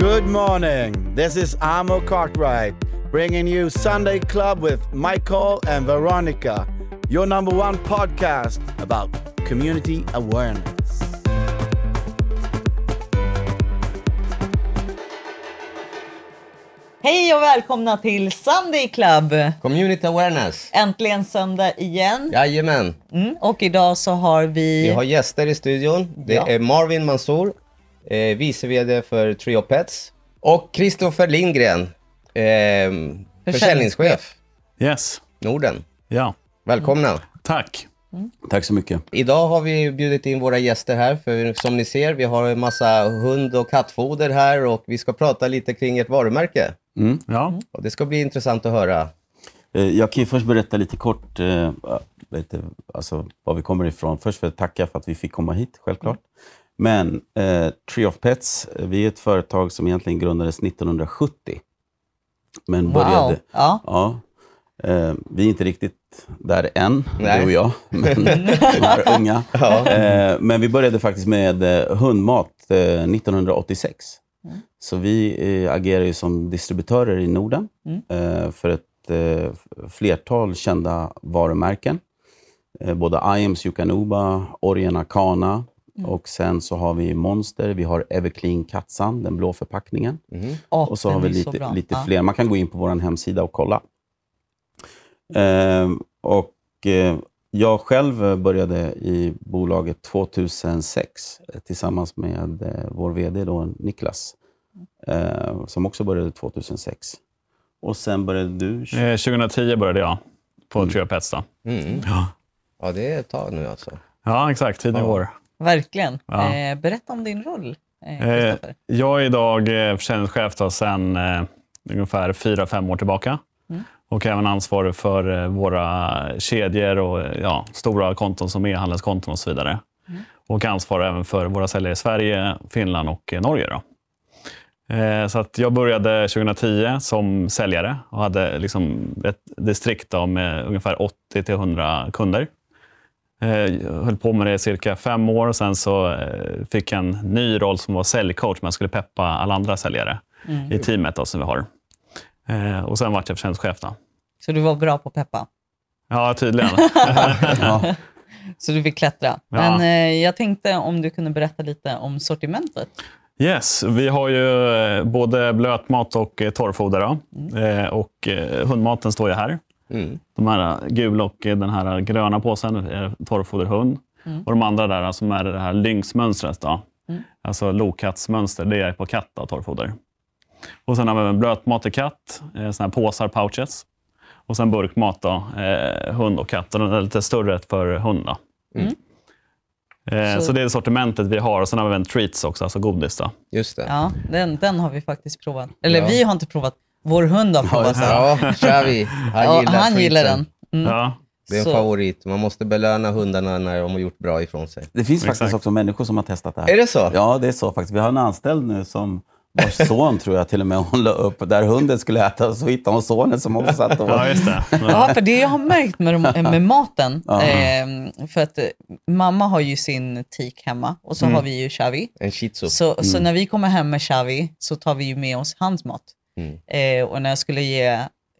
Good morning. This is Amo Cartwright bringing you Sunday Club with Michael and Veronica, your number one podcast about community awareness. Hej och välkomna till Sunday Club! Community awareness. Äntligen söndag igen. Jajamän. Mm, och idag så har vi... Vi har gäster i studion. Det Ja. är Marvin Mansour, eh, vice VD för Trio Pets. Och Kristoffer Lindgren, eh, försäljningschef Yes. Norden. Ja, Välkomna. tack. Tack så mycket. Idag har vi bjudit in våra gäster här, för som ni ser, vi har en massa hund och kattfoder här och vi ska prata lite kring ert varumärke. Ja, Och det ska bli intressant att höra. Eh, Jag kan ju först berätta lite kort eh, lite, alltså, var vi kommer ifrån. Först för att tacka för att vi fick komma hit, självklart. Men eh, Tree of Pets, eh, vi är ett företag som egentligen grundades 1970. Men Wow. började... Ja. Ja, eh, vi är inte riktigt där än, Nej. du och jag, men här unga. Eh, men vi började faktiskt med eh, hundmat eh, 1986. Så vi agerar ju som distributörer i Norden eh, för ett flertal kända varumärken. Både Iams Yukanuba, Orien Akana och sen så har vi Monster, vi har Everclean Katsan, den blå förpackningen. Åh, Och så har vi så lite, lite Ja. fler. Man kan gå in på vår hemsida och kolla. Ehm, och eh, jag själv började i bolaget 2006 eh, tillsammans med eh, vår VD då, Niklas, eh, som också började 2006. Och sen började du... eh, 2010 började jag på Trio Pets. Då. Mm. Ja. Ja, det är ett tag nu alltså. ja, exakt. Tiden Ja. Verkligen. Ja. Eh, berätta om din roll, eh, Eh, jag är idag eh, försäljningschef då, sedan eh, ungefär fyra fem år tillbaka. Och även ansvarig för våra kedjor och ja, stora konton som e-handelskonton och så vidare. Och ansvarar även för våra säljare i Sverige, Finland och Norge. Då. Så att jag började 2010 som säljare och hade liksom ett distrikt med ungefär 80-100 kunder. Eh, Jag höll på med det i cirka fem år och sen så eh, fick jag en ny roll som var säljcoach, men jag skulle peppa alla andra säljare i teamet då, som vi har. Eh, Och sen vart jag försäljningschef. Då. Så du var bra på att peppa. Ja, tydligen. Ja, Så du fick klättra. Men eh, jag tänkte om du kunde berätta lite om sortimentet. Yes, vi har ju eh, både blötmat och eh, torrfoder. Eh, Och eh, hundmaten står ju här. Mm. De här gula och eh, den här gröna påsen är torrfoderhund. Och de andra där som är det här lynxmönstret. Då. Alltså lokattsmönster, det är på katt och torrfoder. Och sen har vi även blötmat till katt, eh, såna här påsar, pouches. Och sen burkmat, då, eh, hund och katt. Och den är lite större för hund. Då. Eh, Så- så... det är sortimentet vi har. Och sen har vi även treats också, alltså godis. Då. Just det. Ja, den, den har vi faktiskt provat. Eller Ja. vi har inte provat. Vår hund har provat den. Ja, Xavi. Han Ja, gillar han gillar den. Mm. Ja. Det är en Så- favorit. Man måste belöna hundarna när de har gjort bra ifrån sig. det finns faktiskt Exakt. också människor som har testat det här. Är det så? Ja, det är så faktiskt. Vi har en anställd nu som vars son tror jag till och med hon la upp, där hunden skulle äta, så hittade hon sonen som också satt och... ja, just det. Ja, för det jag har märkt med, de- med maten, Ja. eh, för att eh, mamma har ju sin tik hemma och så har vi ju Xavi. En shih tzu. Så, så när vi kommer hem med Xavi så tar vi ju med oss hans mat. Mm. Eh, och när jag skulle ge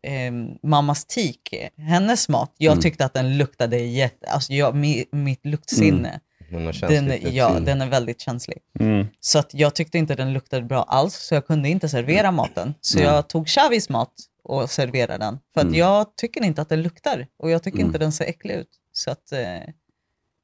eh, mammas tik, hennes mat, jag tyckte att den luktade jätte... Alltså jag, mi, mitt luktsinne, har den, ja, den är väldigt känslig. Mm. Så att jag tyckte inte den luktade bra alls, så jag kunde inte servera maten. Så jag tog Xavis mat och serverade den. För att jag tycker inte att den luktar och jag tycker inte den ser äcklig ut. Så att eh,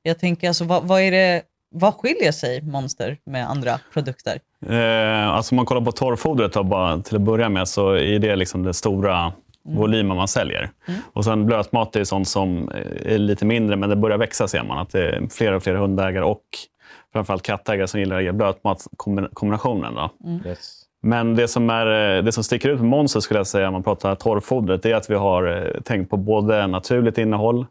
jag tänker, alltså, vad, vad, är det, vad skiljer sig Monster med andra produkter? Eh, alltså om man kollar på torrfodret då, bara till att börja med så är det liksom den stora volymen man säljer. Och sen blötmat är sånt som är lite mindre men det börjar växa ser man. Att det är fler och fler hundägare och framförallt kattägare som gillar blötmatkombinationen. Då. Yes. Men det som, är, eh, det som sticker ut med Monster skulle jag säga, om man pratar torrfodret, det är att vi har eh, tänkt på både naturligt innehåll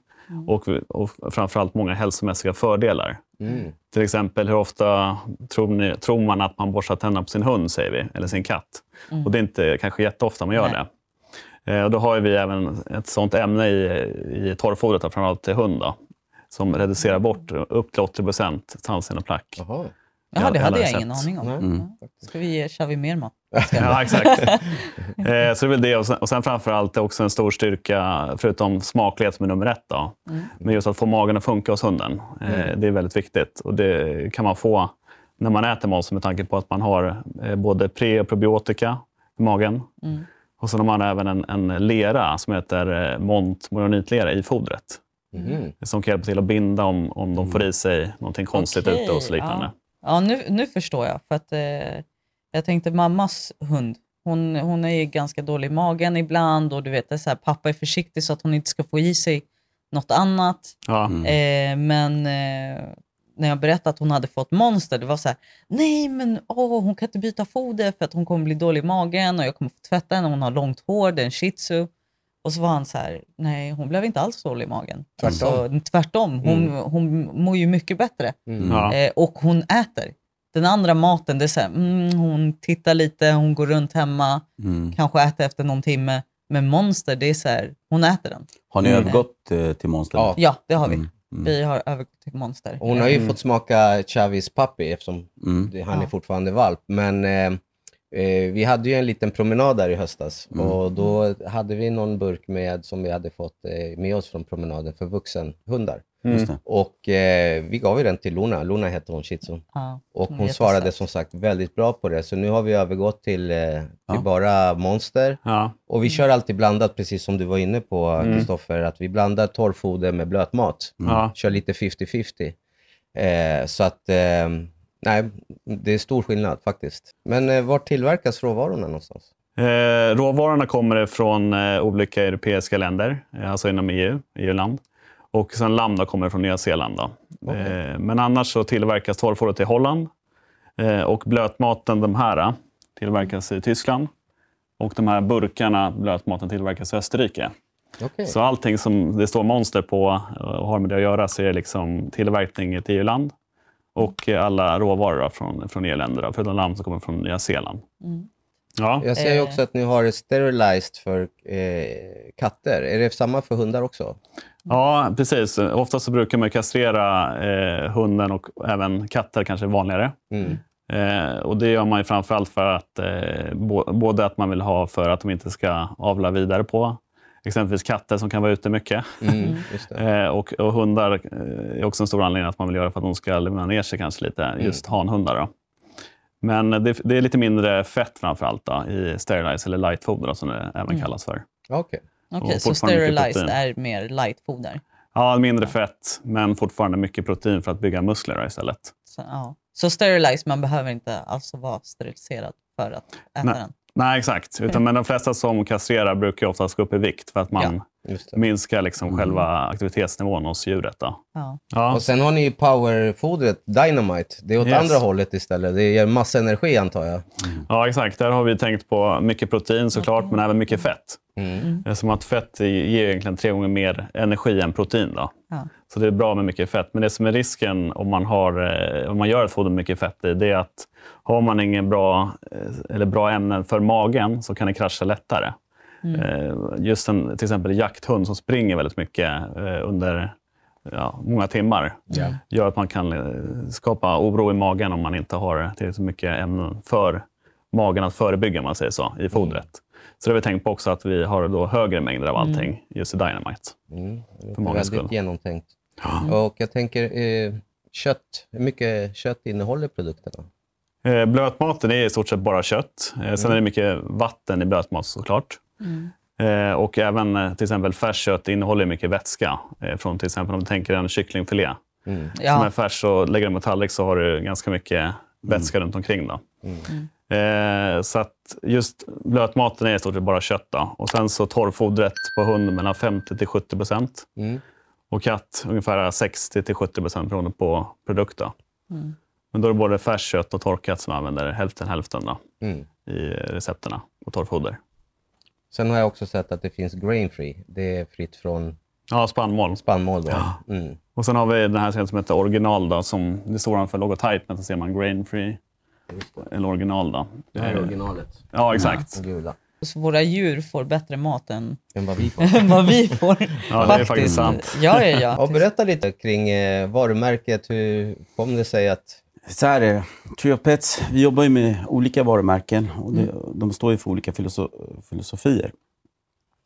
och, och framförallt många hälsomässiga fördelar. Mm. Till exempel, hur ofta tror, ni, tror man att man borstar tänderna på sin hund, säger vi, eller sin katt? Och det är inte kanske jätteofta man gör Nej. det. Eh, och då har vi även ett sånt ämne i, i torrfodret, framförallt till hund, då, som reducerar bort upp till 80 procent tandsten och plack. Jaha. Jaha, det hade jag ingen sett. aning om. Nej. Mm. Ska vi ge Xavi mer mat? Ja, exakt. eh, så det är väl det. Och sen, och sen framför allt är också en stor styrka, förutom smaklighet som är nummer ett, då, men just att få magen att funka hos hunden. Eh, Det är väldigt viktigt. Och det kan man få när man äter mat med tanke på att man har eh, både pre och probiotika i magen. Och sen har man även en, en lera som heter eh, Mont moronitlera i fodret. Mhm. Som kan hjälpa till att binda om, om de får i sig någonting konstigt Okej, ute och så liknande. Ja, ja nu, nu förstår jag. För att, eh, jag tänkte mammas hund, hon, hon är ju ganska dålig i magen ibland och du vet, det är så här, pappa är försiktig så att hon inte ska få i sig något annat. Ja. Eh, men eh, när jag berättade att hon hade fått monster, det var så här, nej men åh, hon kan inte byta foder för att hon kommer bli dålig i magen och jag kommer få tvätta henne, hon har långt hår, det är en shih tzu. Och så var han så här, nej hon blev inte alls dålig i magen. Tvärtom. Alltså, tvärtom, hon, hon mår ju mycket bättre. Mm. Ja. Eh, och hon äter. Den andra maten, det är så här, mm, hon tittar lite, hon går runt hemma, Mm. kanske äter efter någon timme. Men monster, det är så här, hon äter den. Har ni Mm. övergått eh, till Monster? Ja. Ja, det har vi. Mm. Mm. Vi har övergått till monster. Hon har ju fått smaka Chavis puppy eftersom Mm. det, han är fortfarande valp. Men eh, eh, vi hade ju en liten promenad där i höstas Mm. och då hade vi någon burk med som vi hade fått eh, med oss från promenaden för vuxenhundar. Det. Och eh, vi gav ju den till Luna. Luna heter hon, shih. Ja, Och hon svarade som sagt väldigt bra på det. Så nu har vi övergått till, eh, till Ja. bara monster. Ja. Och vi kör alltid blandat, precis som du var inne på Mm. Kristoffer, att vi blandar torrfoder med blötmat. Ja. Kör lite 50-50. Eh, så att, eh, nej, det är stor skillnad faktiskt. Men eh, var tillverkas råvarorna någonstans? Eh, råvarorna kommer från eh, olika europeiska länder, eh, alltså inom EU, EU-land. Och sen lamm kommer från Nya Zeeland. Då. Eh, men annars så tillverkas torrfodret i Holland. Eh, och blötmaten, de här, tillverkas i Tyskland. Och de här burkarna, blötmaten, tillverkas i Österrike. Okej. Så allting som det står monster på och har med det att göra så är liksom tillverkning i ett EU-land. Och alla råvaror från, från EU-länder, då, förutom lamm som kommer från Nya Zeeland. Mm. Ja. Jag ser ju Eh. också att ni har sterilized för eh, katter. Är det samma för hundar också? Ja, precis. Ofta så brukar man kastrera eh, hunden och även katter kanske är vanligare. Mm. Eh, och det gör man ju framförallt för att eh, bo, både att man vill ha för att de inte ska avla vidare på exempelvis katter som kan vara ute mycket. Mm, just det. Eh, och, och hundar är också en stor anledning att man vill göra för att de ska lugna ner sig kanske lite, just hanhundar. Då. Men det, det är lite mindre fett framförallt då, i sterilize eller light foder då, som det även kallas för. Okej. Okej, Och så sterilized är mer lightfoder. Ja, mindre fett, men fortfarande mycket protein för att bygga muskler istället. Så, ja. så sterilized, man behöver inte alltså vara steriliserad för att äta Nej. den. Nej, exakt. Utan, men de flesta som kastrerar brukar oftast gå upp i vikt för att man det. minskar liksom själva aktivitetsnivån hos djuret. Då. Ja. Ja. Och sen har ni ju powerfodret Dynamite. Det är åt Yes. andra hållet istället. Det ger massa energi antar jag. ja, exakt. Där har vi tänkt på mycket protein såklart, men även mycket fett. Mm. Är Som att fett ger egentligen tre gånger mer energi än protein. Då. Ja. Så det är bra med mycket fett. Men det som är risken om man, har, eh, om man gör ett foder med mycket fett i, det är att har man ingen bra, eh, eller bra ämnen för magen så kan det krascha lättare. Eh, Just en till exempel jakthund som springer väldigt mycket under ja, många timmar gör att man kan skapa oro i magen om man inte har tillräckligt mycket ämnen för magen att förebygga, man säger så, i fodret. Så det har vi tänkt på också att vi har då högre mängder av allting just i Dynamite. Mm. För många är skull. väldigt genomtänkt. Och jag tänker, eh, kött. Hur mycket kött innehåller produkterna? Eh, Blötmaten är i stort sett bara kött. Eh, Sen är det mycket vatten i blötmat såklart. Eh, Och även eh, till exempel färskt kött innehåller mycket vätska. Eh, Från till exempel om du tänker en kycklingfilé. Mm. Som Ja. är färs och lägger den på tallrik så har du ganska mycket vätska runt omkring. Då. Eh, så att just blötmaten är i stort sett bara kött. Då. Och sen så torrfodret på hund mellan 50 till 70 procent. Mm. Och katt ungefär 60 till 70 procent beroende på produkt. Då. Men då är det både färskt kött och torkat som använder hälften hälften då, Mm. i recepterna på torrfoder. Sen har jag också sett att det finns grain free. Det är fritt från Ja, spannmål. spannmål. Då. Mm. Och sen har vi den här som heter original. Då, som det står för logotypen så ser man grain free. Eller original. Då. Det här är originalet. Ja, exakt. Gula. Så våra djur får bättre mat än, Än vad vi får. vad vi får. Ja, det är faktiskt sant. Ja, ja, ja. Ja, berätta lite kring eh, varumärket. Hur kom det sig att Så här är det. Trio Pets, vi jobbar ju med olika varumärken och det, de står ju för olika filoso filosofier.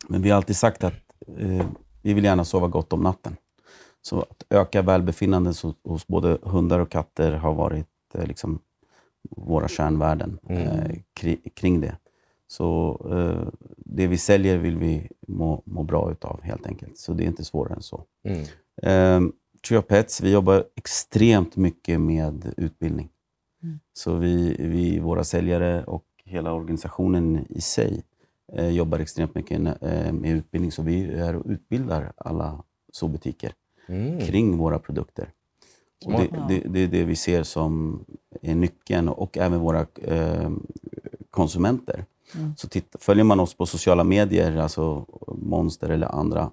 Men vi har alltid sagt att eh, vi vill gärna sova gott om natten. Så att öka välbefinnandet hos, hos både hundar och katter har varit eh, liksom våra kärnvärden eh, kri, kring det. Så eh, det vi säljer vill vi må, må bra utav helt enkelt. Så det är inte svårare än så. Mm. Eh, Trio Pets, vi jobbar extremt mycket med utbildning. Så vi, vi, våra säljare och hela organisationen i sig eh, jobbar extremt mycket eh, med utbildning. Så vi är och utbildar alla zoobutiker Mm. kring våra produkter. Och det, det, det är det vi ser som är nyckeln och även våra eh, konsumenter. Så titta, följer man oss på sociala medier, alltså Monster eller andra,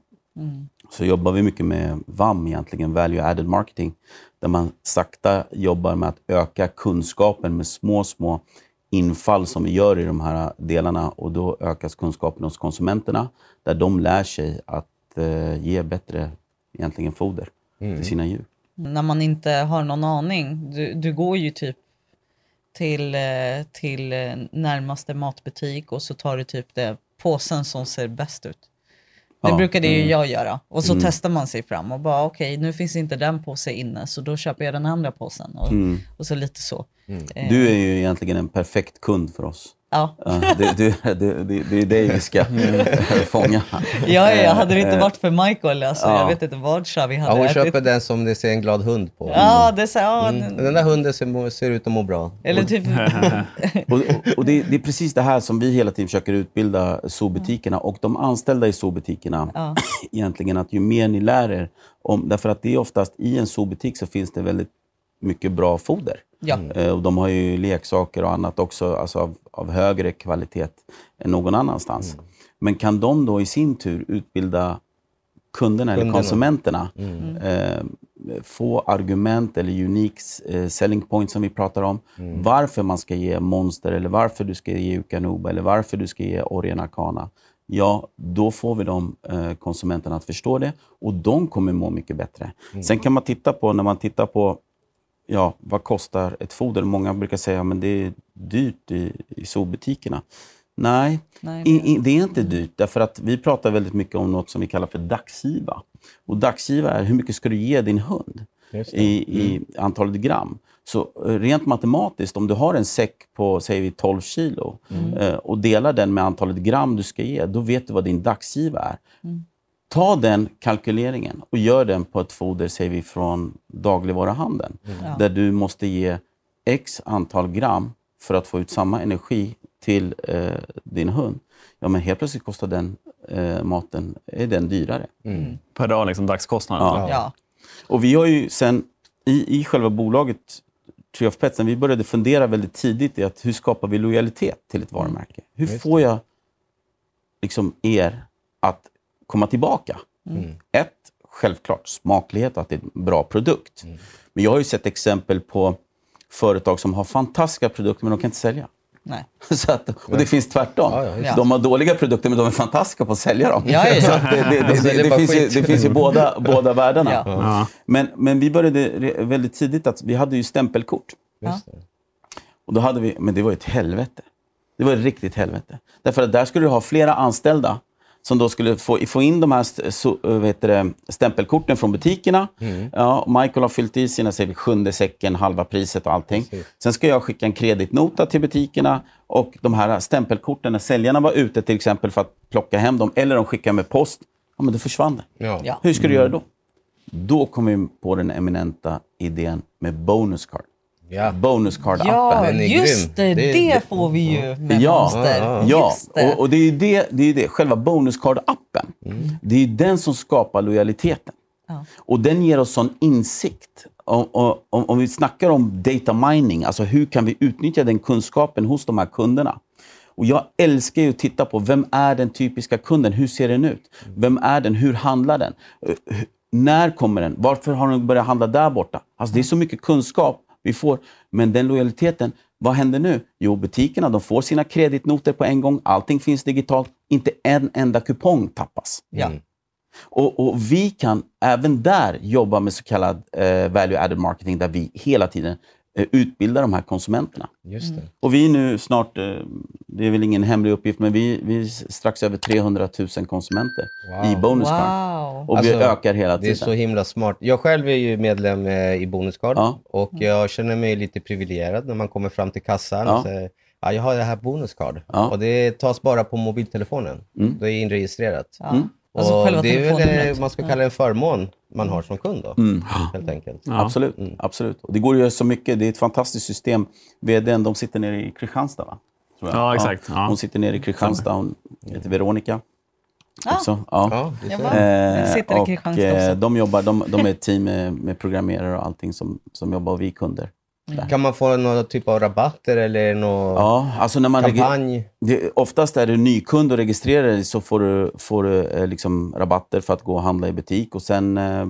så jobbar vi mycket med VAM, egentligen, Value Added Marketing, där man sakta jobbar med att öka kunskapen med små, små infall som vi gör i de här delarna och då ökas kunskapen hos konsumenterna, där de lär sig att eh, ge bättre egentligen foder till sina djur. När man inte har någon aning. Du, du går ju typ till, eh, till eh, närmaste matbutik och så tar du typ det påsen som ser bäst ut. Det Ja, brukade ju jag göra. Och så testar man sig fram och bara okej, nu finns inte den påsen inne så då köper jag den andra påsen. Och, och så lite så. Eh, Du är ju egentligen en perfekt kund för oss. Ja. Ja, det, det, det, det, är dig vi ska fånga. Ja, ja, hade det inte varit för Michael, alltså, Ja. jag vet inte vad Xavi Ja, hade hon ätit. köper den som det ser en glad hund på. Ja, det så, ja, Mm. Den där hunden ser, ser ut att må bra. Eller typ, Och, och, och det, det är precis det här som vi hela tiden försöker utbilda zoobutikerna och de anställda i zoobutikerna. Ja. Egentligen att ju mer ni lär er om, därför att det är oftast i en zoobutik så finns det väldigt mycket bra foder. ja. Eh, Och de har ju leksaker och annat också alltså av, av högre kvalitet än någon annanstans. Men kan de då i sin tur utbilda kunderna eller Kunderna. konsumenterna eh, få argument eller unique eh, selling points som vi pratar om. Varför man ska ge Monster eller varför du ska ge Ukanuba eller varför du ska ge Orien Arcana. Ja, då får vi de eh, konsumenterna att förstå det och de kommer må mycket bättre. Sen kan man titta på, när man tittar på ja, vad kostar ett foder? Många brukar säga att det är dyrt i, i zoobutikerna. Nej, Nej, i, i, det är inte dyrt. Därför att vi pratar väldigt mycket om något som vi kallar för dagsgiva. Och dagsgiva är hur mycket ska du ge din hund det. i, i antalet gram. Så eh, rent matematiskt, om du har en säck på säger vi 12 kilo eh, och delar den med antalet gram du ska ge, då vet du vad din dagsgiva är. Ta den kalkyleringen och gör den på ett foder, säger vi, från dagligvaruhandeln. Där du måste ge x antal gram för att få ut samma energi till eh, din hund. Ja, men helt plötsligt kostar den eh, maten är den dyrare. Per dag, liksom dagskostnaden. Ja. ja. Och vi har ju sen i, i själva bolaget Tree of Pets, vi började fundera väldigt tidigt i att hur skapar vi lojalitet till ett varumärke? Hur får jag liksom er att komma tillbaka? Ett, självklart smaklighet och att det är en bra produkt. Men jag har ju sett exempel på företag som har fantastiska produkter men de kan inte sälja. Nej. Så att, och det finns tvärtom. Ja, ja, de har dåliga produkter men de är fantastiska på att sälja dem. Ja. Så det, Alltså, finns ju, skit. det finns ju båda, båda världarna. Ja. Ja. Men, men vi började väldigt tidigt att vi hade ju stämpelkort. Och då hade vi, men det var ju ett helvete. Det var ett riktigt helvete. Därför att där skulle du ha flera anställda som då skulle få, få in de här st- så, äh, vet det, stämpelkorten från butikerna. Ja, och Michael har fyllt i sina säger sjunde säcken, halva priset och allting. Precis. Sen ska jag skicka en kreditnota till butikerna och de här stämpelkorten, när säljarna var ute till exempel för att plocka hem dem, eller de skickar med post, ja men då försvann det. Ja. Ja. Hur ska du göra då? Då kom vi på den eminenta idén med bonus card. Ja. Bonus card-appen. Ja, Den är just det, Det det, får vi ju med Ja, Monster. ja, Ja, och, och det är ju det, det, är det. själva bonuscard-appen. Det är ju den som skapar lojaliteten. Ja. Och den ger oss sån insikt. Om, om, om vi snackar om data mining, alltså hur kan vi utnyttja den kunskapen hos de här kunderna? Och jag älskar ju att titta på vem är den typiska kunden? Hur ser den ut? Vem är den? Hur handlar den? Eh, När kommer den? Varför har den börjat handla där borta? Alltså det är så mycket kunskap vi får. Men den lojaliteten, vad händer nu? Jo, butikerna de får sina kreditnoter på en gång. Allting finns digitalt. Inte en enda kupong tappas. Ja. Och, och vi kan även där jobba med så kallad eh, value added marketing där vi hela tiden utbilda de här konsumenterna. Just det. Och vi är nu snart, eh, det är väl ingen hemlig uppgift, men vi, vi är strax över 300 000 konsumenter Wow. i Bonuscard. Wow. Och vi Alltså, ökar hela Det är tiden. så himla smart. Jag själv är ju medlem eh, i Bonuscard Ja. och jag känner mig lite privilegierad när man kommer fram till kassan Ja. och säger ja, jag har det här Bonuscard. Ja. Och det tas bara på mobiltelefonen. Mm. Det är inregistrerat. Ja. Mm. Alltså och det är väl, eh, man ska kalla det en förmån man har som kund då, Mm. helt enkelt. Ja. Absolut. absolut. Och det går göra så mycket. Det är ett fantastiskt system. VDn, de sitter nere i Kristianstad, va? Tror jag. Ja, exakt. Ja. Hon sitter nere i Kristianstad. Hon heter Veronica. Ah. Också. Ja. Ja, Jag sitter i och, Kristianstad eh, också. de, jobbar, de, de är ett team med, med programmerare och allting som, som jobbar och vi är kunder. Kan man få någon typ av rabatter eller någon Ja, alltså när man kampanj? det, oftast är du nykund och registrerar dig så får du, får du eh, liksom rabatter för att gå och handla i butik och sen eh,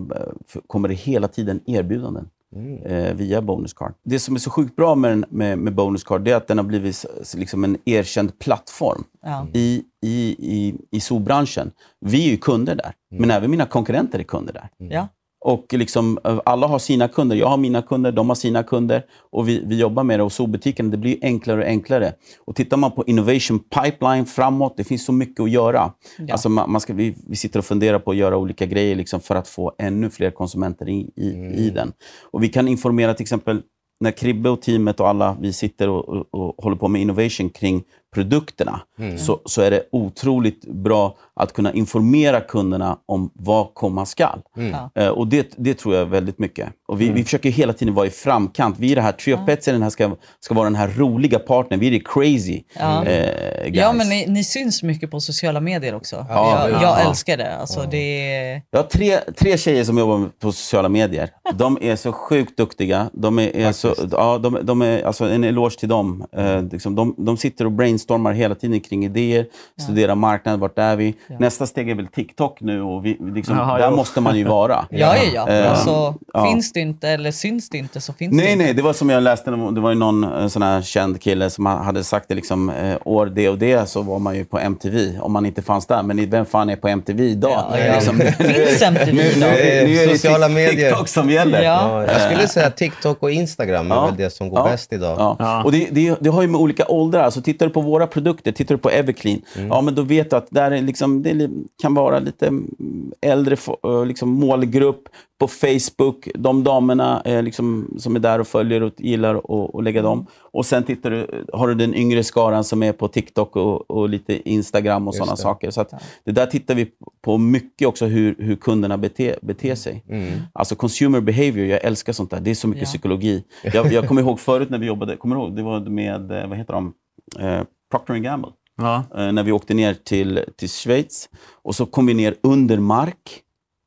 kommer det hela tiden erbjudanden Mm. eh, via Bonuscard. Det som är så sjukt bra med, med, med Bonuscard är att den har blivit liksom en erkänd plattform Ja. i, i, i, i zoobranschen. Vi är ju kunder där, men även mina konkurrenter är kunder där. Ja. Och liksom, eh, alla har sina kunder. Jag har mina kunder, de har sina kunder. Och vi, vi jobbar med det. Och zoobutiken, det blir enklare och enklare. Och tittar man på innovation pipeline framåt, det finns så mycket att göra. Ja. Alltså man, man ska, vi, vi sitter och funderar på att göra olika grejer liksom för att få ännu fler konsumenter i, i, i den. Och vi kan informera till exempel när Kribbe och teamet och alla vi sitter och, och, och håller på med innovation kring produkterna, så, så är det otroligt bra att kunna informera kunderna om vad komma skall. Ja. Eh, och det, det tror jag väldigt mycket. Och vi, vi försöker hela tiden vara i framkant. Vi är det här, Trio Pets är den här, ska, ska vara den här roliga partnern. Vi är det crazy eh, guys. Ja, men ni, ni syns mycket på sociala medier också. Ja, jag, ja. jag älskar det. Alltså, det är... Jag har tre, tre tjejer som jobbar på sociala medier. De är så sjukt duktiga. De är, är så, ja, de, de är, alltså en eloge till dem. Eh, liksom, de, de sitter och brainstormar hela tiden kring idéer, studerar marknaden, vart är vi? Nästa steg är väl TikTok nu och vi, liksom, Jaha, där jo. måste man ju vara. Ja, ja, ja. Eh, alltså, ja. Finns det inte eller syns det inte så finns det Nej, inte. nej, det var som jag läste, det var ju någon eh, sån här känd kille som hade sagt det liksom, eh, år det och det så var man ju på MTV, om man inte fanns där. Men vem fan är på MTV idag? Ja, ja. Liksom, Finns MTV nu, nu, idag? nu är det Sociala medier. TikTok som gäller. Ja. Ja, jag skulle säga TikTok och Instagram är Ja. väl det som går Ja. bäst idag. Ja. Ja. Och det, det, det har ju med olika åldrar. Alltså, tittar du på våra produkter, tittar du på Everclean, ja, men då vet du att där är liksom, det kan vara lite mm, äldre eh, liksom, målgrupp på Facebook. De damerna eh, liksom, som är där och följer och gillar att lägga dem. Och sen tittar du, har du den yngre skaran som är på TikTok och, och lite Instagram och sådana saker. Så att, det där tittar vi på mycket också, hur, hur kunderna beter, beter sig. Alltså consumer behavior, jag älskar sånt där. Det är så mycket Ja. psykologi. Jag, jag kommer ihåg förut när vi jobbade, kommer du ihåg, det var med, eh, vad heter de, eh, Procter Gamble. Ja. Eh, när vi åkte ner till, till Schweiz. Och så kom vi ner under mark.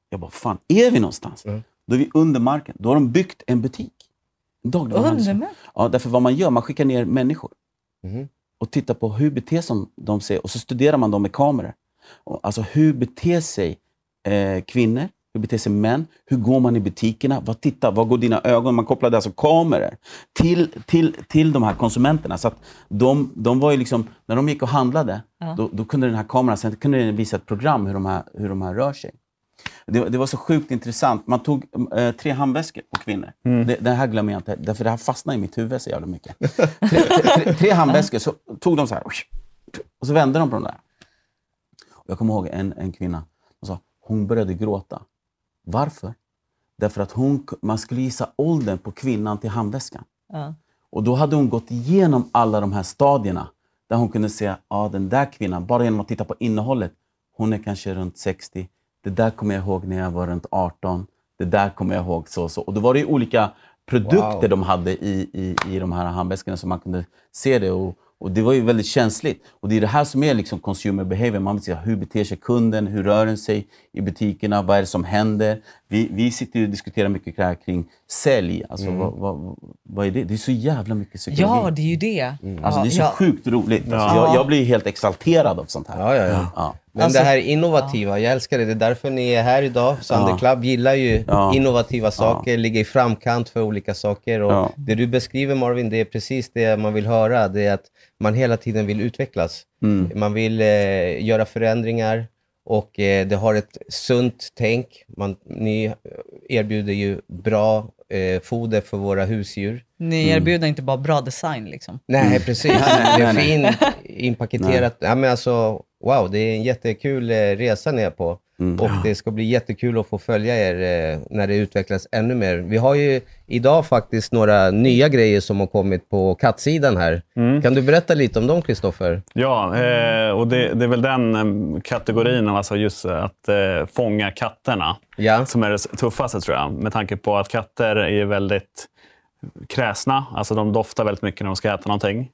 Jag bara, fan, är vi någonstans? Mm. Då är vi under marken. Då har de byggt en butik. En dagligvaruhandel. Under? Ja, därför vad man gör, man skickar ner människor Mhm. och tittar på hur beter som de sig och så studerar man dem med kameror. Och, alltså hur beter sig eh, kvinnor? Hur beter sig män? Hur går man i butikerna? Vad, tittar, vad går dina ögon? Man kopplade alltså kameror till, till, till de här konsumenterna. Så att de, de var ju liksom, när de gick och handlade, Ja. då, då kunde den här kameran sen kunde den visa ett program hur de här, hur de här rör sig. Det, det var så sjukt intressant. Man tog eh, tre handväskor på kvinnor. Det, det här glömmer jag inte, därför det här fastnar i mitt huvud så jävla mycket. Tre, tre, tre, tre handväskor, så tog de så här och så vände de på de där. Och jag kommer ihåg en, en kvinna som sa, hon började gråta. Varför? Därför att hon, man skulle gissa åldern på kvinnan till handväskan. Ja. Och då hade hon gått igenom alla de här stadierna där hon kunde se, ja den där kvinnan, bara genom att titta på innehållet, hon är kanske runt 60. Det där kommer jag ihåg när jag var runt 18. Det där kommer jag ihåg så och så. Och då var det ju olika produkter Wow. de hade i, i, i de här handväskorna så man kunde se det. Och, och det var ju väldigt känsligt. Och det är det här som är liksom consumer behavior. Man vill se hur beter sig kunden, hur rör den sig i butikerna, vad är det som händer? Vi, vi sitter och diskuterar mycket kring sälj. Alltså, vad, vad, vad är det? Det är så jävla mycket psykologi. ja, det är ju det. Alltså, det är så ja. sjukt roligt. Alltså, Ja. jag, jag blir helt exalterad av sånt här. Ja, ja, ja. Ja. Men Alltså- det här innovativa, jag älskar det. Det är därför ni är här idag. Sunday Ja. Club gillar ju Ja. innovativa saker, ligger i framkant för olika saker. Och Ja. Det du beskriver Marvin, det är precis det man vill höra. Det är att man hela tiden vill utvecklas. Mm. Man vill eh, göra förändringar och eh, det har ett sunt tänk. Man, ni erbjuder ju bra eh, foder för våra husdjur. Ni erbjuder inte bara bra design liksom. Nej, precis. Det är fint inpaketerat. Ja, men alltså, wow, det är en jättekul eh, resa ni är på. Och det ska bli jättekul att få följa er eh, när det utvecklas ännu mer. Vi har ju idag faktiskt några nya grejer som har kommit på kattsidan här. Kan du berätta lite om dem, Kristoffer? Ja, eh, och det, det är väl den eh, kategorin, alltså just att eh, fånga katterna, Ja. som är det tuffaste tror jag. Med tanke på att katter är väldigt kräsna, alltså de doftar väldigt mycket när de ska äta någonting.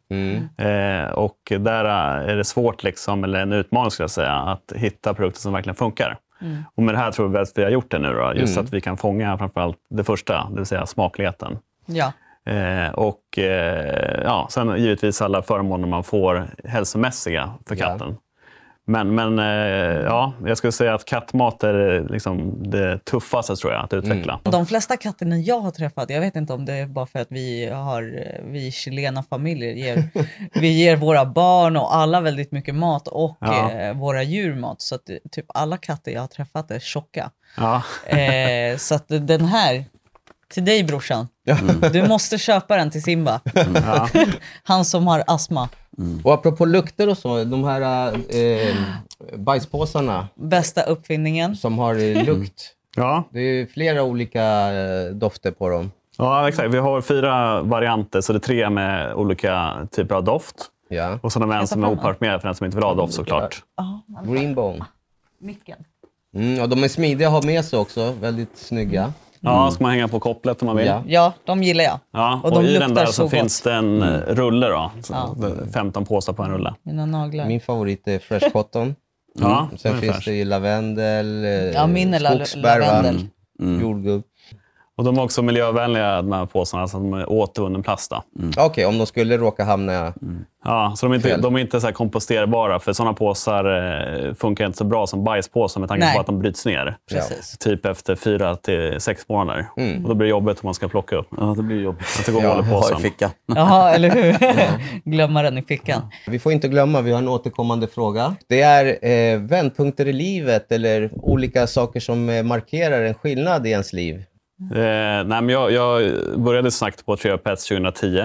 Eh, och där är det svårt, liksom, eller en utmaning skulle jag säga, att hitta produkter som verkligen funkar. Och med det här tror vi att vi har gjort det nu. Då, just att vi kan fånga framförallt det första, det vill säga smakligheten. Ja. Eh, och eh, ja, sen givetvis alla förmåner man får hälsomässiga för katten. Men, men eh, ja, jag skulle säga att kattmat är liksom det tuffaste tror jag att utveckla. De flesta katterna jag har träffat, jag vet inte om det är bara för att vi har, vi chilena familjer, ger, vi ger våra barn och alla väldigt mycket mat och Ja. eh, våra djur mat. Så att eh, typ alla katter jag har träffat är tjocka. Ja. Eh, så att den här, till dig brorsan, du måste köpa den till Simba. Ja. Han som har astma. Och apropå lukter och så, de här eh, bajspåsarna Bästa uppfinningen. som har eh, lukt. Ja. Det är flera olika eh, dofter på dem. ja, exakt. Vi har fyra varianter, så det är tre med olika typer av doft. Ja. Och så har vi en som är oparfumerad för den som inte vill ha doft såklart. Greenbone. Micken. Mm, och de är smidiga att ha med sig också. Väldigt snygga. Ja, ska man hänga på kopplet om man vill. Ja. Ja, de gillar jag. Ja, Och och, de i den där så så, finns det en eh, rulle. Då. Så Ja. det är 15 påsar på en rulle. Mina naglar. Min favorit är Fresh Cotton. Ja, Sen finns det ju lavendel, Ja, min är la- skogsbär, lavendel. jordgubb. Och de är också miljövänliga de här påsarna, så de är återvunnen plast. Då. Okej, om de skulle råka hamna... Ja, så de är inte, Fel. de är inte så här komposterbara, för sådana påsar eh, funkar inte så bra som bajspåsar med tanke Nej. på att de bryts ner. Precis. Typ efter fyra till sex månader. Och då blir det jobbigt om man ska plocka upp. Ja, det blir jobbigt. Att det går Ja, hål i påsen. fickan. Jaha, eller hur? Glömma den i fickan. Vi får inte glömma, vi har en återkommande fråga. Det är eh, vändpunkter i livet eller olika saker som eh, markerar en skillnad i ens liv. Eh, nej, men jag, jag började sagt på Trio Pets 2010.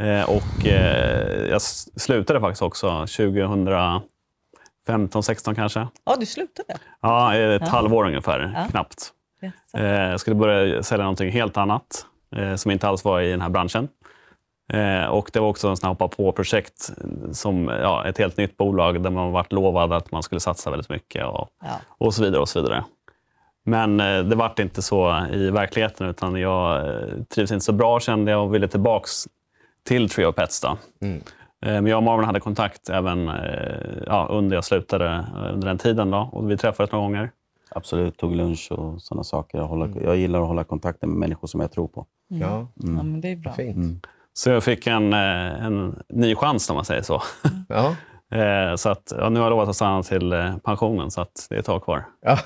Eh, och eh, jag slutade faktiskt också 2015, 16 kanske. Ja, du slutade? Ja, ett halvår ungefär, Ja. knappt. Yes. Eh, jag skulle börja sälja någonting helt annat eh, som inte alls var i den här branschen. Eh, och Det var också en sån hoppa på-projekt som ja, ett helt nytt bolag där man varit lovad att man skulle satsa väldigt mycket och, Ja. och så vidare. och så vidare. Men eh, det vart inte så i verkligheten utan jag eh, trivs inte så bra kände jag och ville tillbaks till Trio Pets. Då. Mm. Eh, Men jag och Marvin hade kontakt även ja, under jag slutade under den tiden. Då, och vi träffades några gånger. Absolut, tog lunch och sådana saker. Jag, håller, jag gillar att hålla kontakten med människor som jag tror på. Ja, Ja, men det är bra. fint. Så jag fick en, en ny chans om man säger så. Ja. Eh, så att, ja, nu har jag lovat att stanna till eh, pensionen så att det är ett tag kvar. Ja,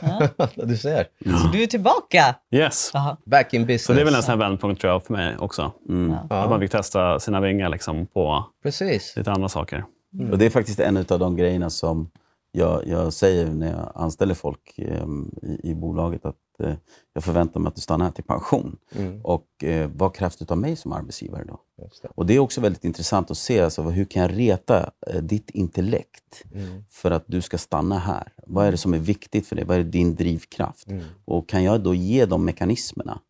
du ser. Så du är tillbaka? Yes. Jaha. Back in business. Så det är väl en sån här vändpunkt tror jag för mig också. Mm. Att Ja, man fick testa sina vingar liksom, på precis. lite andra saker. Och Det är faktiskt en av de grejerna som jag, jag säger när jag anställer folk em, i, i bolaget. Att eh, jag förväntar mig att du stannar här till pension. Mm. Och eh, vad krävs det av mig som arbetsgivare då? Det. Och Det är också väldigt intressant att se alltså, hur kan jag reta eh, ditt intellekt Mm. för att du ska stanna här? Vad är det som är viktigt för dig? Vad är din drivkraft? Mm. Och kan jag då ge de mekanismerna?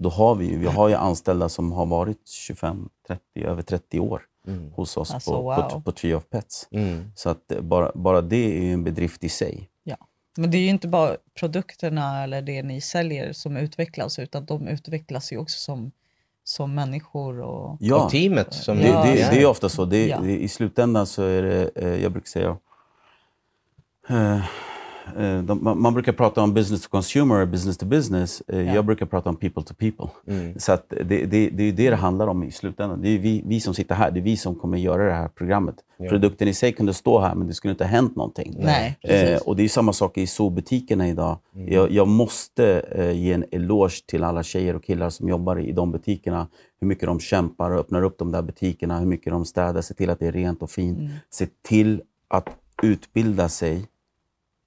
Då har vi ju, vi har ju anställda som har varit 25, 30, över 30 år Mm. hos oss Alltså, på, wow. på, på Tree of Pets. Mm. Så att eh, bara, bara det är ju en bedrift i sig. Men det är ju inte bara produkterna eller det ni säljer som utvecklas, utan de utvecklas ju också som, som människor. Och... Ja, Och teamet som det, Ja, det, är. det är ofta så. Det, Ja. I slutändan så är det, eh, jag brukar säga, eh, de, man, brukar prata om business to consumer business to business. Eh, Ja. Jag brukar prata om people to people. Mm. Så det, det, det är det det handlar om i slutändan. Det är vi, vi som sitter här, det är vi som kommer göra det här programmet. Produkten i sig kunde stå här, men det skulle inte ha hänt någonting. Nej, Eh, och det är samma sak i zoobutikerna idag. Jag, jag måste eh, ge en eloge till alla tjejer och killar som jobbar i de butikerna. Hur mycket de kämpar och öppnar upp de där butikerna, hur mycket de städar, ser till att det är rent och fint. Se till att utbilda sig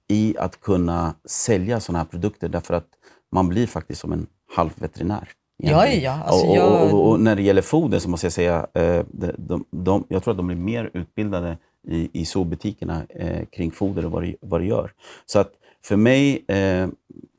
i att kunna sälja sådana här produkter. Därför att man blir faktiskt som en halvveterinär. Ja, ja. Alltså, och, och, och, och, när det gäller foder så måste jag säga, eh, de, de, de, jag tror att de blir mer utbildade i, i zoobutikerna eh, kring foder och vad det, vad det gör. Så att för mig, eh,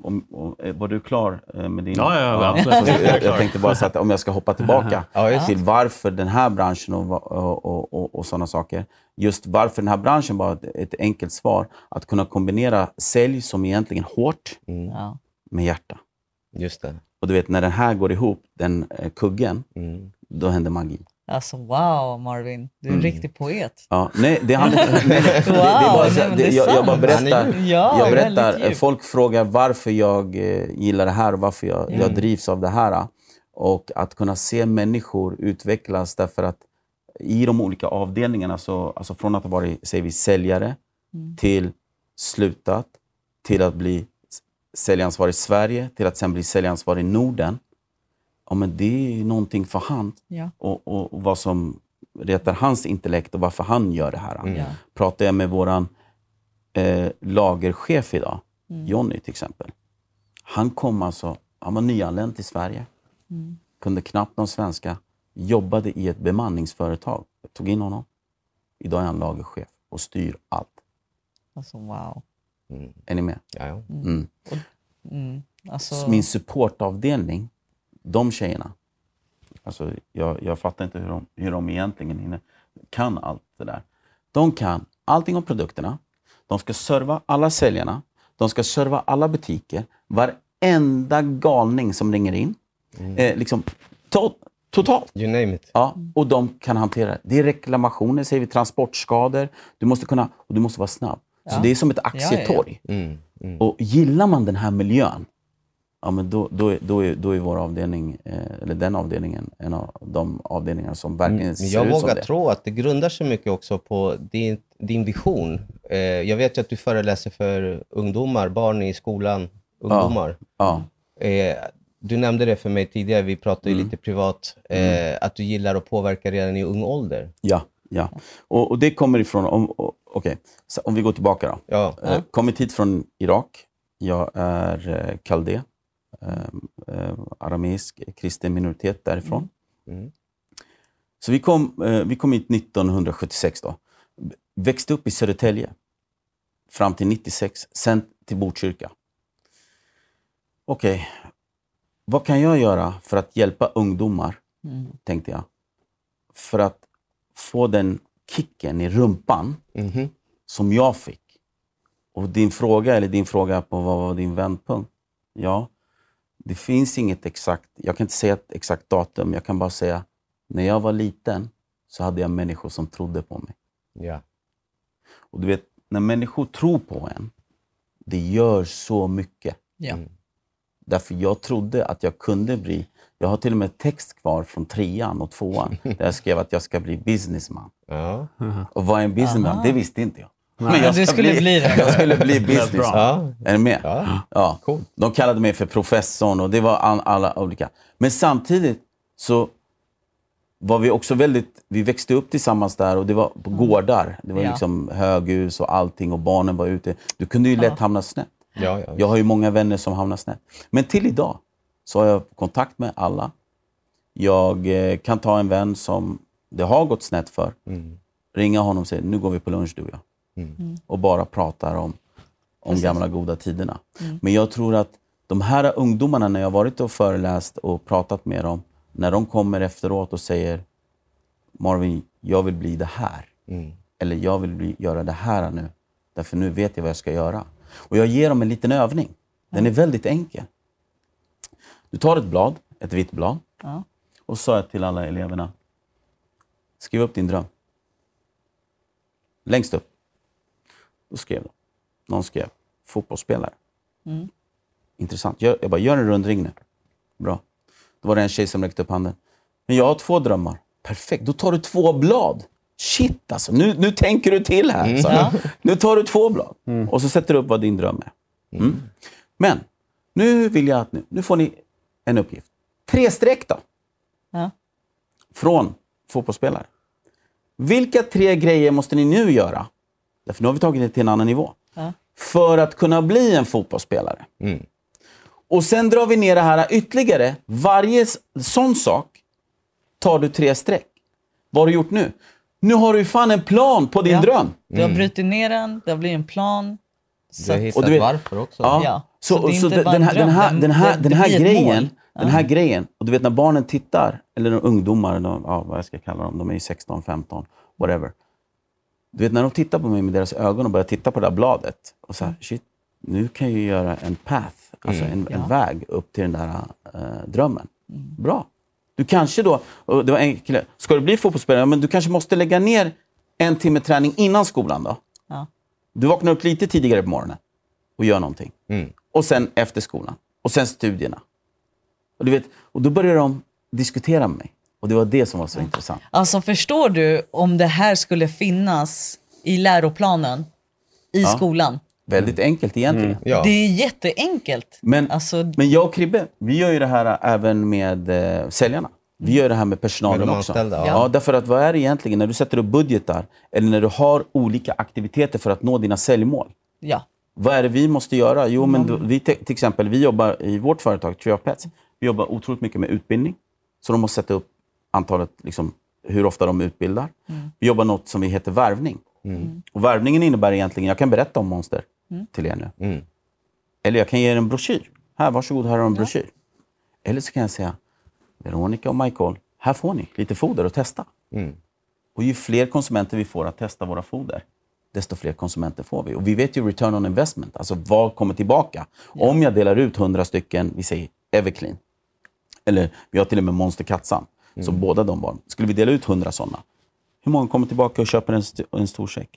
om, om, eh, var du klar eh, med din... Ja, ja, absolut. jag, jag tänkte bara så att om jag ska hoppa tillbaka Ja, till varför den här branschen och, och, och, och, sådana saker. Just varför den här branschen var ett, ett enkelt svar. Att kunna kombinera sälj som egentligen hårt Ja. med hjärta. Just det. Och du vet, när den här går ihop, den eh, kuggen, Mm. då händer magi. Alltså wow Marvin, du är en riktig poet. Ja, nej, det handlar inte... Wow, bara, nej, det, det jag, jag bara berättar. Ja, jag berättar folk frågar varför jag eh, gillar det här och varför jag, jag drivs av det här. Och att kunna se människor utvecklas därför att i de olika avdelningarna, så, alltså från att ha varit säger vi, säljare till slutat, till att bli säljansvarig i Sverige, till att sen bli säljansvarig i Norden. Ja, men det är någonting för han Ja. och, och, och vad som retar hans intellekt och varför han gör det här. Ja. Pratar jag med våran eh, lagerchef idag, Mm. Jonny till exempel. Han kom alltså, han var nyanländ till Sverige, Mm. kunde knappt någon svenska, jobbade i ett bemanningsföretag. Jag tog in honom. Idag är han lagerchef och styr allt. Alltså wow. Är ni med? Ja, ja. Mm. Mm. Alltså, Så Min supportavdelning, de tjejerna, alltså jag, jag fattar inte hur de, hur de egentligen hinner, kan allt det där. De kan allting om produkterna, de ska serva alla säljarna, de ska serva alla butiker, varenda galning som ringer in. Eh, liksom, to, totalt. You name it. Ja, och de kan hantera det. Det är reklamationer, säger vi, transportskador. Du måste kunna, och du måste vara snabb. Så Ja. det är som ett ja, ja. aktietorg. Mm. Mm. Och gillar man den här miljön, ja, men då, då, är, då, är, då är vår avdelning, eh, eller den avdelningen, en av de avdelningar som verkligen Mm, Men ser jag ut som vågar det. tro att det grundar sig mycket också på din, din vision. Eh, jag vet ju att du föreläser för ungdomar, barn i skolan, ungdomar. Ja, Eh, du nämnde det för mig tidigare, vi pratade Mm. lite privat, eh, att du gillar att påverka redan i ung ålder. ja. ja. Och, och det kommer ifrån, om, och- okej, så om vi går tillbaka då. Ja. Eh, kommit hit från Irak. Jag är eh, kaldé, eh, eh, arameisk kristen minoritet därifrån. Mm. Så vi kom, eh, vi kom hit 1976. Då. Växte upp i Södertälje fram till 96, sen till Botkyrka. Okej, vad kan jag göra för att hjälpa ungdomar, Mm. tänkte jag. För att få den kicken i rumpan Mhm. som jag fick. Och din fråga, eller din fråga på vad var din vändpunkt? Ja, det finns inget exakt, jag kan inte säga ett exakt datum, jag kan bara säga, när jag var liten så hade jag människor som trodde på mig. Ja. Och du vet, när människor tror på en, det gör så mycket. Ja. Därför jag trodde att jag kunde bli, jag har till och med text kvar från trean och tvåan, där jag skrev att jag ska bli businessman. Ja. Och vad är en businessman? Aha. Det visste inte jag. Men jag ska skulle bli det. Jag skulle bli bra. businessman. Ja. Är ni med? Ja. Ja. Coolt. De kallade mig för professorn och det var all, alla olika. Men samtidigt så var vi också väldigt, vi växte upp tillsammans där och det var på gårdar. Det var Ja. liksom höghus och allting och barnen var ute. Du kunde ju lätt hamna snett. Ja, ja. Jag har ju många vänner som hamnar snett. Men till idag så har jag kontakt med alla. Jag eh, kan ta en vän som det har gått snett för. Mm. Ringa honom och säga, nu går vi på lunch du och jag. Mm. Och bara pratar om, om gamla goda tiderna. Men jag tror att de här ungdomarna, när jag varit och föreläst och pratat med dem, när de kommer efteråt och säger Marvin, jag vill bli det här. Mm. Eller jag vill bli, göra det här nu. Därför nu vet jag vad jag ska göra. Och jag ger dem en liten övning. Den är väldigt enkel. Du tar ett blad, ett vitt blad. Ja. Och sa till alla eleverna. Skriv upp din dröm. Längst upp. Då skrev de. Någon skrev fotbollsspelare. Mm. Intressant. Gör, jag bara, gör en rundring nu. Bra. Då var det en tjej som räckte upp handen. Men jag har två drömmar. Perfekt, då tar du två blad. Shit alltså, nu, nu tänker du till här. sa jag. Nu tar du två blad. Och så sätter du upp vad din dröm är. Mm. Men, nu vill jag att nu, nu får ni en uppgift. Tre streck då Ja. från fotbollsspelare. Vilka tre grejer måste ni nu göra? Därför nu har vi tagit det till en annan nivå. Ja. För att kunna bli en fotbollsspelare. Mm. Och sen drar vi ner det här ytterligare. Varje sån sak tar du tre streck. Vad har du gjort nu? Nu har du ju fan en plan på din Ja. dröm. Du har brutit ner den, det har blivit en plan. Du Så har att, hittat Och du vet- varför också. Ja. Ja. Så, Så så den, här, den, här, den, här, den här grejen, den här grejen, och du vet när barnen tittar, eller de ungdomar, de, ja, vad jag ska kalla dem, de är ju 16, 15, whatever. Du vet när de tittar på mig med deras ögon och börjar titta på det där bladet. Och så här, shit, nu kan jag göra en path, alltså en, en väg upp till den där eh, drömmen. Bra. Du kanske då, det var en kille, ska du bli fotbollsspelare, Ja, men du kanske måste lägga ner en timme träning innan skolan då. Ja. Du vaknar upp lite tidigare på morgonen och gör någonting. Mm. Och sen efter skolan. Och sen studierna. Och, du vet, och då började de diskutera med mig. Och det var det som var så intressant. Alltså förstår du om det här skulle finnas i läroplanen i skolan? Väldigt enkelt egentligen. Ja. Det är jätteenkelt. Men, Alltså, men jag och Kribbe, vi gör ju det här även med eh, säljarna. Vi gör det här med personalen Med också. anställda, ja. ja. därför att vad är det egentligen när du sätter upp budgetar eller när du har olika aktiviteter för att nå dina säljmål? ja. Vad är det vi måste göra? Jo, men då, vi, till till exempel, vi jobbar i vårt företag, Tree of Pets, vi jobbar otroligt mycket med utbildning. Så de måste sätta upp antalet, liksom, hur ofta de utbildar. Vi jobbar något som vi heter värvning. Och värvningen innebär egentligen, jag kan berätta om Monster till er nu. Mm. Eller jag kan ge er en broschyr. Här, varsågod, här har du en broschyr. Eller så kan jag säga, Veronica och Michael, här får ni lite foder att testa. Mm. Och ju fler konsumenter vi får att testa våra foder, desto fler konsumenter får vi. Och vi vet ju return on investment, alltså vad kommer tillbaka? Om jag delar ut 100 stycken, vi säger Everclean, eller vi har till och med Monster Katsan, så båda de var. Skulle vi dela ut 100 sådana, hur många kommer tillbaka och köper en, st- en stor säck?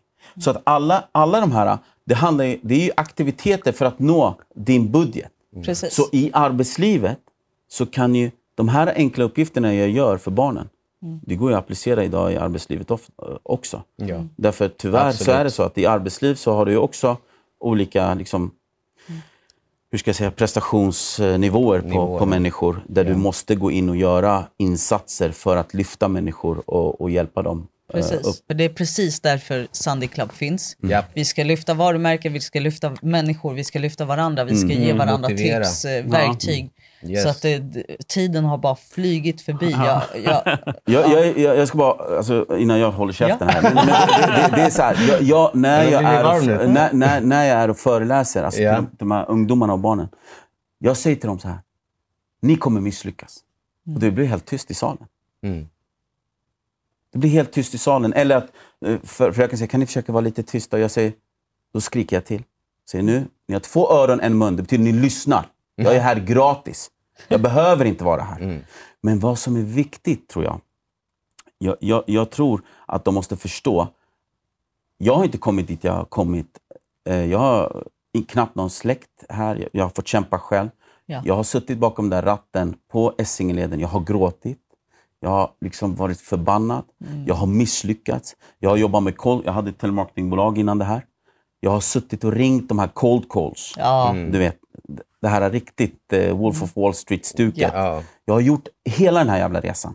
Så att alla, alla de här, det, handlar, ju- det är ju aktiviteter för att nå din budget. Precis. Så i arbetslivet så kan ju de här enkla uppgifterna jag gör för barnen, det går ju att applicera idag i arbetslivet också. Ja. Därför tyvärr så Absolut. är det så att i arbetsliv så har du ju också olika liksom, hur ska jag säga, prestationsnivåer på, Nivåer. på människor där du måste gå in och göra insatser för att lyfta människor och, och hjälpa dem eh, Precis. upp. Det är precis därför Sunday Club finns. Japp. Vi ska lyfta varumärken, vi ska lyfta människor, vi ska lyfta varandra, vi ska ge varandra Motivera. tips, eh, verktyg. Yes. Så att det, tiden har bara flygit förbi. Jag, jag, Jag, jag, jag, jag ska bara, alltså, innan jag håller käften här. Men, men det, det, det är så här, jag, jag, när, jag är, och- när, när, när jag är och föreläser, alltså Ja. till de, de här ungdomarna och barnen. Jag säger till dem så här, ni kommer misslyckas. Och det blir helt tyst i salen. Mm. Det blir helt tyst i salen. Eller att eh, för, fröken säger, kan ni försöka vara lite tysta? Och jag säger, då skriker jag till. Säger nu, ni har två öron, en mun. Det betyder ni lyssnar. Jag är här gratis. Jag behöver inte vara här. Mm. Men vad som är viktigt, tror jag, jag, jag, jag tror att de måste förstå. Jag har inte kommit dit jag har kommit. Eh, Jag har knappt någon släkt här. Jag- har fått kämpa själv. Ja. Jag har suttit bakom den där ratten på Essingeleden. Jag har gråtit. Jag har liksom varit förbannad. Jag har misslyckats. Jag har jobbat med cold, jag hade ett telemarketingbolag innan det här. Jag har suttit och ringt de här cold calls. ja, Du vet, det här är riktigt eh, Wolf of Wall Street-stuket. Ja. Jag har gjort hela den här jävla resan.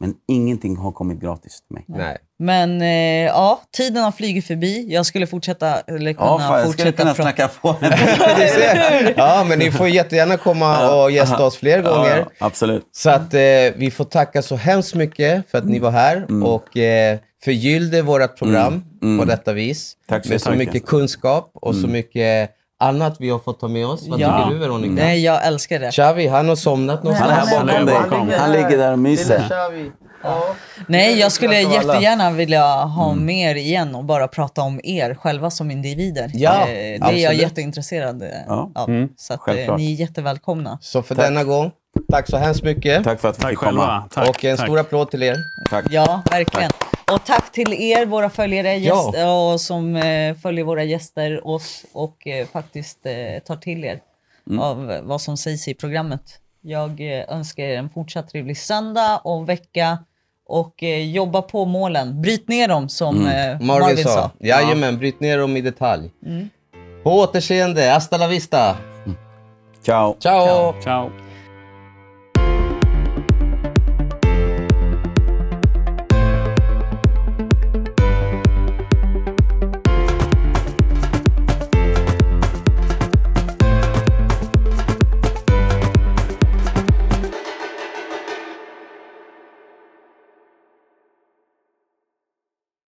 Men ingenting har kommit gratis till mig. Nej. Men eh, ja, tiden har flugit förbi. Jag skulle fortsätta, eller kunna Ja, fan, jag skulle fortsätta kunna prata. snacka på. Ja, men ni får jättegärna komma och gästa oss fler gånger. Ja, absolut. Så att eh, vi får tacka så hemskt mycket för att ni var här Mm. och eh, förgyllde vårt program på detta vis. Tack så med så mycket. mycket kunskap och så mycket annat vi har fått ta med oss. Vad Ja. tycker du Veronica? Nej, jag älskar det. Xavi, han har somnat någonstans. Han är här Han bakom dig. är bakom. Han ligger där och myser. Ja. Nej, jag skulle Tack jättegärna vilja ha Mm. mer igen och bara prata om er själva som individer. Ja, Eh, det är jag absolut. jätteintresserad eh, Ja. av. Så att, eh, ni är jättevälkomna. Så för denna gång, tack så hemskt mycket. Tack för att vi Tack fick komma. Tack, och en tack. stor applåd till er. Tack. Ja, verkligen. Och tack till er, våra följare Ja. gäster, och som eh, följer våra gäster oss och eh, faktiskt eh, tar till er Mm. av vad som sägs i programmet. Jag eh, önskar er en fortsatt trevlig söndag och vecka och eh, jobba på målen. Bryt ner dem som Mm. eh, Marvin, sa. Jajamän, bryt ner dem i detalj. På återseende, hasta la vista. Ciao. Ciao. Ciao.